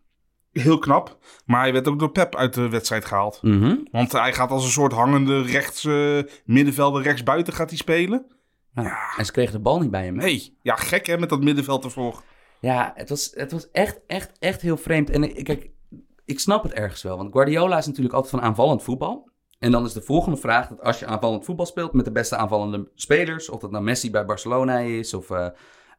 heel knap. Maar hij werd ook door Pep uit de wedstrijd gehaald. Mhm. Want hij gaat als een soort hangende rechts eh, middenvelder rechtsbuiten gaat hij spelen. Ja. En ze kregen de bal niet bij hem. hè? Nee, ja, gek hè, met dat middenveld ervoor. Ja, het was, het was echt, echt, echt heel vreemd. En ik- kijk, ik snap het ergens wel. Want Guardiola is natuurlijk altijd van aanvallend voetbal. En dan is de volgende vraag dat als je aanvallend voetbal speelt met de beste aanvallende spelers, of dat nou Messi bij Barcelona is, of uh,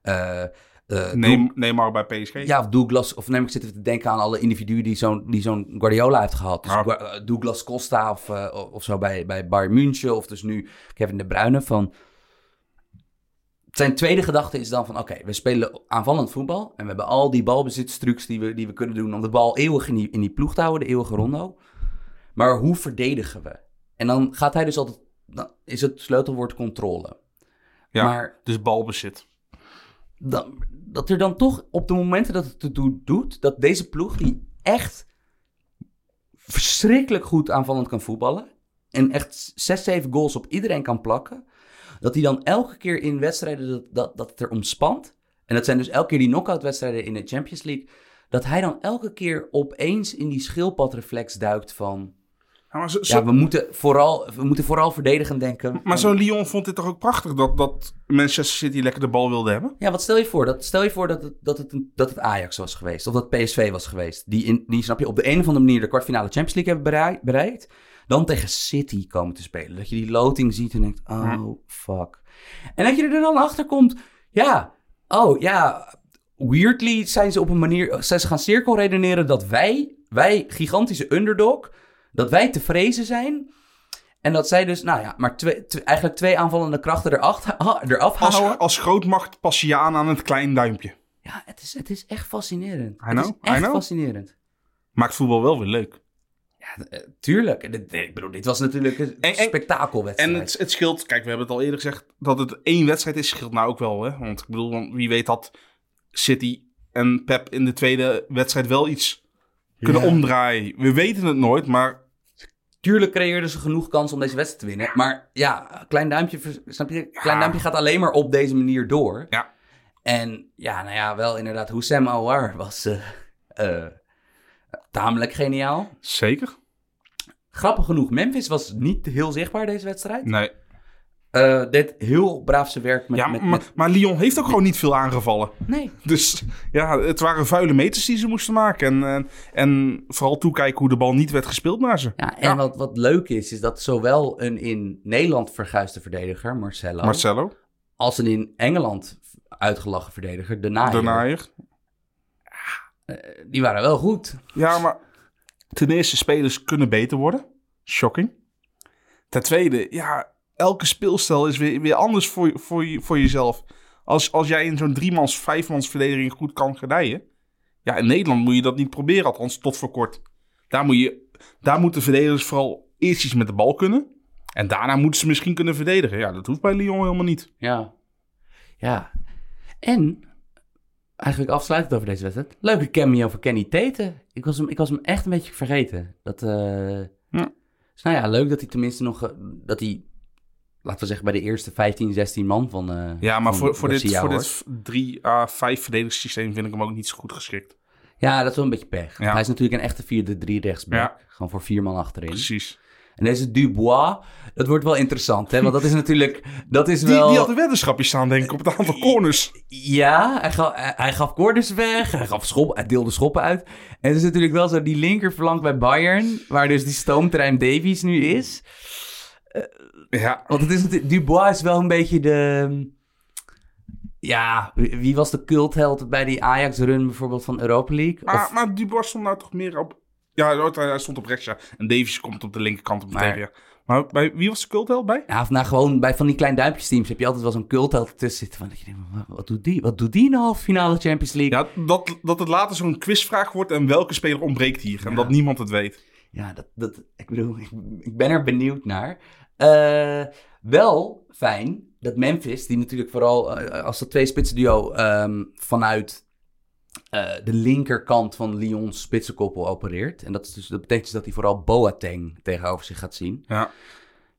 uh, uh, Neem, neem maar bij PSG. Ja, of Douglas, of neem ik zit even te denken aan alle individuen die zo'n, die zo'n Guardiola heeft gehad. Dus Ja. Gua- Douglas Costa of, uh, of zo bij, bij Bayern München, of dus nu Kevin De Bruyne. Van... Zijn tweede gedachte is dan van, oké, we spelen aanvallend voetbal en we hebben al die balbezitstrucs die we, die we kunnen doen om de bal eeuwig in die, in die ploeg te houden, de eeuwige rondo. Maar hoe verdedigen we? En dan gaat hij dus altijd, dan is het sleutelwoord controle. Ja, Maar dus balbezit. dan, dat er dan toch op de momenten dat het het do- doet, dat deze ploeg die echt verschrikkelijk goed aanvallend kan voetballen en echt 6, 7 goals op iedereen kan plakken, dat hij dan elke keer in wedstrijden dat, dat, dat het er omspant, en dat zijn dus elke keer die knock-out wedstrijden in de Champions League, dat hij dan elke keer opeens in die schildpadreflex duikt van, maar zo, zo- ja, we moeten vooral, we moeten vooral verdedigend denken. maar zo'n Lyon vond dit toch ook prachtig dat, dat Manchester City lekker de bal wilde hebben? Ja, wat stel je voor? Dat, stel je voor dat het, dat, het dat het Ajax was geweest. Of dat PSV was geweest. Die, in, die, snap je, op de een of andere manier de kwartfinale Champions League hebben berei- bereikt. Dan tegen City komen te spelen. Dat je die loting ziet en denkt, oh, fuck. En dat je er dan achter komt, ja, oh, ja, weirdly zijn ze op een manier, zijn ze gaan cirkelredeneren dat wij, wij, gigantische underdog, dat wij te vrezen zijn. En dat zij dus, nou ja, maar twee, twee- eigenlijk twee aanvallende krachten eraf, eraf Als, houden. als grootmacht pas je aan aan het klein duimpje. Ja, het is, het is echt fascinerend. I het know, is I echt know. fascinerend. Maakt voetbal wel weer leuk. Ja, eh, tuurlijk. Ik bedoel, dit was natuurlijk een En- en- spektakelwedstrijd. En het, het scheelt, kijk, we hebben het al eerder gezegd, dat het één wedstrijd is, scheelt nou ook wel. Hè? Want ik bedoel, wie weet dat City en Pep in de tweede wedstrijd wel iets kunnen Ja. omdraaien. We weten het nooit, maar Tuurlijk creëerden ze genoeg kans om deze wedstrijd te winnen. Maar ja, klein duimpje, snap je? Klein Ja. duimpje gaat alleen maar op deze manier door. ja, En ja, nou ja, wel inderdaad, Houssem Aouar was eh, eh, tamelijk geniaal. zeker. Grappig genoeg, Memphis was niet heel zichtbaar deze wedstrijd. Nee. Eh, deed heel braaf zijn werk met... ja, met, maar, met- maar Lyon heeft ook gewoon niet veel aangevallen. Nee. Dus ja, het waren vuile meters die ze moesten maken. En, en, en vooral toekijken hoe de bal niet werd gespeeld naar ze. Ja, en Wat, wat leuk is, is dat zowel een in Nederland verguisde verdediger, Marcelo, Marcelo, als een in Engeland uitgelachen verdediger, De Naaier, de naaier. die waren wel goed. Ja, maar ten eerste, spelers kunnen beter worden. Shocking. Ten tweede, ja, elke speelstijl is weer, weer anders voor, voor, je- voor jezelf. Als, als jij in zo'n driemans, vijfmans verdediging goed kan gedijen. Ja, in Nederland moet je dat niet proberen, althans tot voor kort. Daar, moet je, daar moeten verdedigers vooral eerst iets met de bal kunnen. En daarna moeten ze misschien kunnen verdedigen. Ja, dat hoeft bij Lyon helemaal niet. Ja. Ja. En, eigenlijk afsluitend over deze wedstrijd, leuke cameo voor Kenny Teten. Ik was hem, ik was hem echt een beetje vergeten. Dat, eh Ja. Dus nou ja, leuk dat hij tenminste nog, eh, dat hij, laten we zeggen, bij de eerste 15, 16 man van eh Ja, maar van voor, voor, dit, voor dit 3 à 5 verdedigingssysteem vind ik hem ook niet zo goed geschikt. Ja, dat is wel een beetje pech. Ja. Hij is natuurlijk een echte 4-3 rechtsback. Ja. Gewoon voor vier man achterin. Precies. En deze Dubois, dat wordt wel interessant, hè? Want dat is natuurlijk, dat is Die, wel... die had een weddenschapje staan, denk ik, op het aantal corners. Ja, hij, ga, hij, hij gaf corners weg, hij, gaf schop, hij deelde schoppen uit. En het is natuurlijk wel zo, die linkerflank bij Bayern, waar dus die stoomtrein Davies nu is. Ja, Want het is Dubois is wel een beetje de... Ja, wie was de cultheld bij die Ajax-run bijvoorbeeld van Europa League? maar, Of, maar Dubois stond nou toch meer op... Ja, hij stond op rechts, ja. En Davies komt op de linkerkant op de Maar-. Maar bij, wie was de cultheld bij? ja, of nou gewoon bij van die klein duimpjes teams heb je altijd wel zo'n cultheld tussen zitten. Van, dat je denkt, wat, doet die? Wat doet die in de halve finale Champions League? Ja, dat, dat het later zo'n quizvraag wordt en welke speler ontbreekt hier. En dat niemand het weet. Ja, dat, dat, ik bedoel, ik, ik ben er benieuwd naar. Eh, wel fijn dat Memphis, die natuurlijk vooral eh, als dat twee spitsenduo ehm, vanuit eh, de linkerkant van Lyons spitsenkoppel opereert. En dat, is dus, dat betekent dus dat hij vooral Boateng tegenover zich gaat zien. Ja.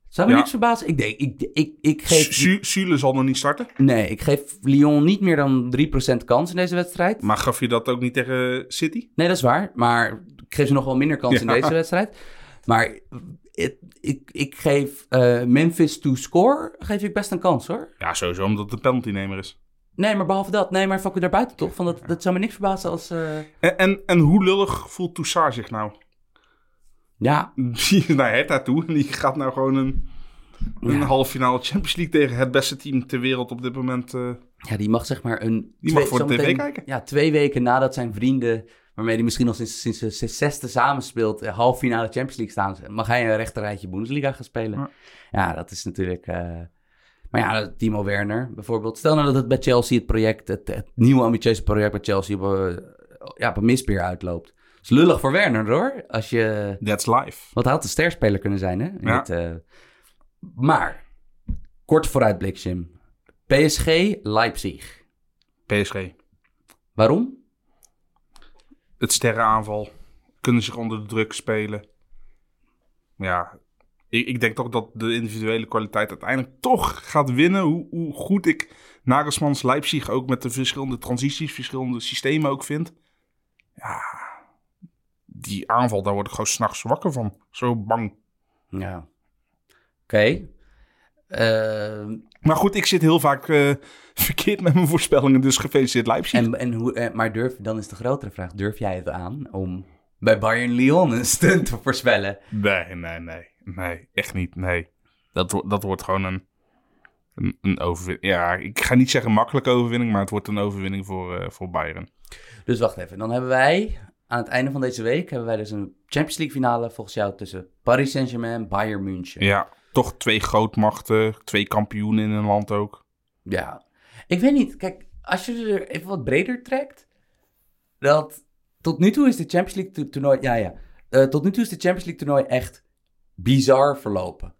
Zou me Ja. niks verbazen. Ik denk, ik, ik, ik geef... Su- Sule zal nog niet starten. Nee, ik geef Lyon niet meer dan 3% kans in deze wedstrijd. Maar gaf je dat ook niet tegen City? Nee, dat is waar. Maar ik geef ze nog wel minder kans in deze wedstrijd. Maar het- ik, ik geef eh, Memphis to score, geef ik best een kans hoor. Ja, sowieso, omdat het de penaltynemer is. Nee, maar behalve dat. Nee, maar fuck daarbuiten toch? Van dat, dat zou me niks verbazen als... eh, En, en, en hoe lullig voelt Toussaint zich nou? Ja, Die is naar Hertha toe en die gaat nou gewoon een, een Ja. halve finale Champions League tegen het beste team ter wereld op dit moment. eh, ja, die mag zeg maar een... Die mag voor de tv kijken. Ja, twee weken nadat zijn vrienden, waarmee hij misschien al sinds, sinds zijn zesde samenspeelt, eh, halve finale Champions League staan, mag hij een rechterrijtje Bundesliga gaan spelen. Ja. Ja, dat is natuurlijk... eh, Maar ja, Timo Werner bijvoorbeeld. Stel nou dat het bij Chelsea het project, het, het nieuwe ambitieuze project bij Chelsea op, eh, ja, op een mispeer uitloopt. Is lullig voor Werner hoor. Als je, that's life. wat had een sterspeler kunnen zijn hè. Ja. eh, maar, kort vooruitblik Jim. PSG, Leipzig. PSG. Waarom? Het sterrenaanval. Kunnen zich onder de druk spelen. Ja, ik, ik denk toch dat de individuele kwaliteit uiteindelijk toch gaat winnen. Hoe, hoe goed ik Nagelsmans Leipzig ook met de verschillende transities, verschillende systemen ook vind. Ja, die aanval, daar word ik gewoon s'nachts wakker van. Zo bang. Ja. Oké. Maar goed, ik zit heel vaak eh, verkeerd met mijn voorspellingen, dus gefeliciteerd Leipzig. en, en hoe, eh, maar durf, dan is de grotere vraag, durf jij het aan om bij Bayern Lyon een stunt te voorspellen? Nee, nee, nee. Nee, echt niet. Nee. Dat, dat wordt gewoon een, een, een overwinning. Ja, ik ga niet zeggen makkelijke overwinning, maar het wordt een overwinning voor, eh, voor Bayern. Dus wacht even, dan hebben wij aan het einde van deze week hebben wij dus een Champions League finale volgens jou tussen Paris Saint-Germain en Bayern München. Ja, toch twee grootmachten, twee kampioenen in een land ook. Ja. Ik weet niet, kijk, als je er even wat breder trekt, dat tot nu toe is de Champions League to- toernooi, ja ja, Eh, tot nu toe is de Champions League toernooi echt bizar verlopen.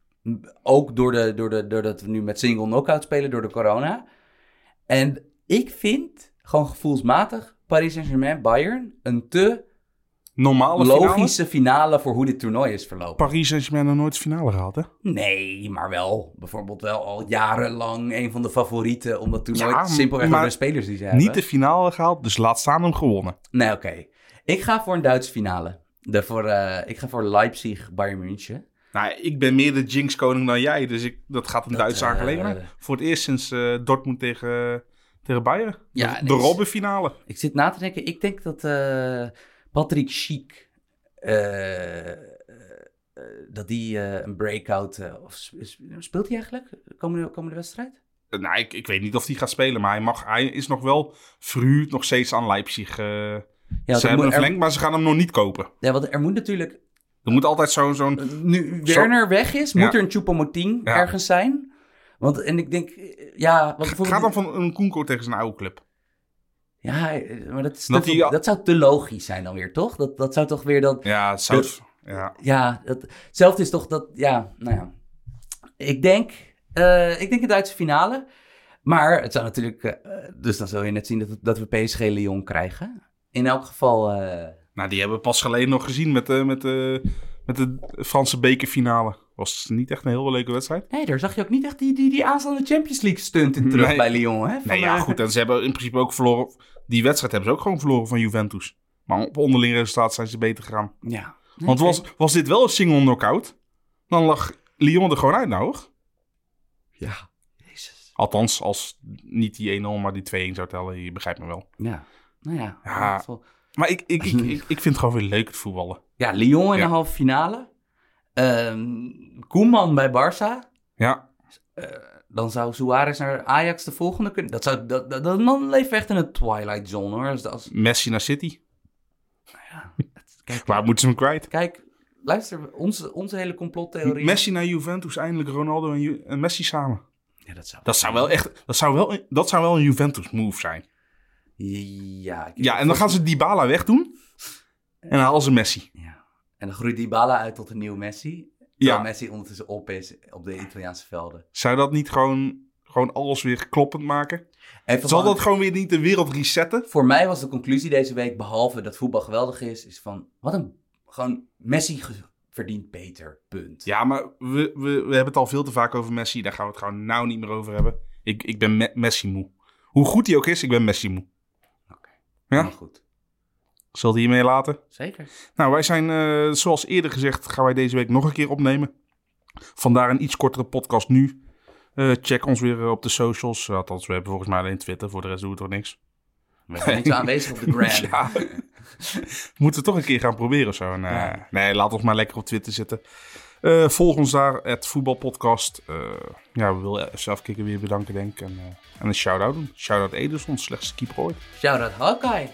Ook door de, door de, doordat we nu met single knockout spelen door de corona. En ik vind, gewoon gevoelsmatig, Paris Saint-Germain, Bayern, een te Normale finale. logische finale voor hoe dit toernooi is verlopen. Paris Saint-Germain nog nooit de finale gehaald, hè? Nee, maar wel. Bijvoorbeeld wel al jarenlang een van de favorieten. Omdat toernooi Ja, simpelweg door de spelers die ze hebben. Niet de finale gehaald, dus laat staan hem gewonnen. Nee, oké. Ik ga voor een Duitse finale. De voor, eh, ik ga voor Leipzig, Bayern München. Nou, ik ben meer de Jinx-koning dan jij, dus ik, dat gaat een Dat, Duitse eh, aangelegenheid. Voor het eerst sinds eh, Dortmund tegen, tegen Bayern. Ja, de de ik- Robben-finale. Ik zit na te denken. Ik denk dat eh, Patrick Schiek... eh, eh, dat die eh, een breakout... of sp- sp- speelt hij eigenlijk? Komende, komende wedstrijd? Nou, ik, ik weet niet of hij gaat spelen, maar hij, mag, hij is nog wel verhuurd nog steeds aan Leipzig. Ja, ze hebben moet- hem verlengd, maar ze gaan hem nog niet kopen. Ja, want er moet natuurlijk... Er moet altijd zo'n... zo'n Nu Zo- Werner weg is, Ja. moet er een Choupo-Moting Ja. ergens zijn. Want, en ik denk, ja... Want bijvoorbeeld- Ga dan van een Koenko tegen zijn oude club. Ja, eh, maar dat, is Dat te- die- dat zou te logisch zijn dan weer, toch? Dat, dat zou toch weer dat... Ja, het zou... Dat- ja. Ja, het, hetzelfde is toch dat... Ja, nou ja. Ik denk, eh, ik denk een Duitse finale. Maar het zou natuurlijk... eh, dus dan zul je net zien dat, dat we PSG Lyon krijgen. In elk geval... Nou, die hebben we pas geleden nog gezien met de, met de, met de Franse bekerfinale. Was niet echt een heel leuke wedstrijd. nee, daar zag je ook niet echt die, die, die aanstaande Champions League stunt in terug Nee. bij Lyon, hè? Van, Nee, ja, goed. En ze hebben in principe ook verloren... Die wedstrijd hebben ze ook gewoon verloren van Juventus. Maar op onderling resultaat zijn ze beter gegaan. Ja. Want was, was dit wel een single knockout, dan lag Lyon er gewoon uit nou, hoor. Ja, jezus. Althans, als niet die 1-0, maar die 2-1 zou tellen. Je begrijpt me wel. Ja, nou ja. Maar ik, ik, ik, ik, ik vind het gewoon weer leuk, het voetballen. Ja, Lyon in Ja. de halve finale. Ehm Koeman bij Barça. Ja, Dan zou Suarez naar Ajax de volgende kunnen. Dat zou, dat, dan leven we echt in een twilight zone hoor. Messi naar City. kijk, Waar moeten ze hem kwijt? kijk, luister, onze, onze hele complottheorie. Messi naar Juventus, eindelijk Ronaldo en, Ju- en Messi samen. Ja, dat zou, Dat zou wel echt, dat zou wel, dat zou wel een Juventus move zijn. Ja, Ja, en dan gaan ze Dybala wegdoen. En dan halen ze Messi. Ja. En dan groeit Dybala uit tot een nieuw Messi. Terwijl Ja. Messi ondertussen op is op de Italiaanse velden. Zou dat niet gewoon, gewoon alles weer kloppend maken? Even Zal dat gewoon weer niet de wereld resetten? Voor mij was de conclusie deze week, behalve dat voetbal geweldig is, is van, wat een, gewoon, Messi verdient beter, punt. Ja, maar we, we, we hebben het al veel te vaak over Messi. Daar gaan we het gewoon nou niet meer over hebben. Ik, ik ben Me- Messi moe. Hoe goed hij ook is, ik ben Messi moe. Oké. Ja? Helemaal goed. Zal die hiermee laten? Zeker. Nou, wij zijn, eh, zoals eerder gezegd, gaan wij deze week nog een keer opnemen. Vandaar een iets kortere podcast nu. Eh, check ons weer eh, op de socials. Althans, we hebben volgens mij alleen Twitter. Voor de rest doen we toch niks. We zijn niet zo aanwezig op de gram. Ja. Moeten we toch een keer gaan proberen of zo. Nee, Ja. nee laat ons maar lekker op Twitter zitten. Eh, volg ons daar, het voetbalpodcast. Eh, ja, we willen zelf kicken weer bedanken, denk ik. En, en een shout-out doen. Shout-out Ederson, slechtste keeper ooit. Shout-out Hawkeye.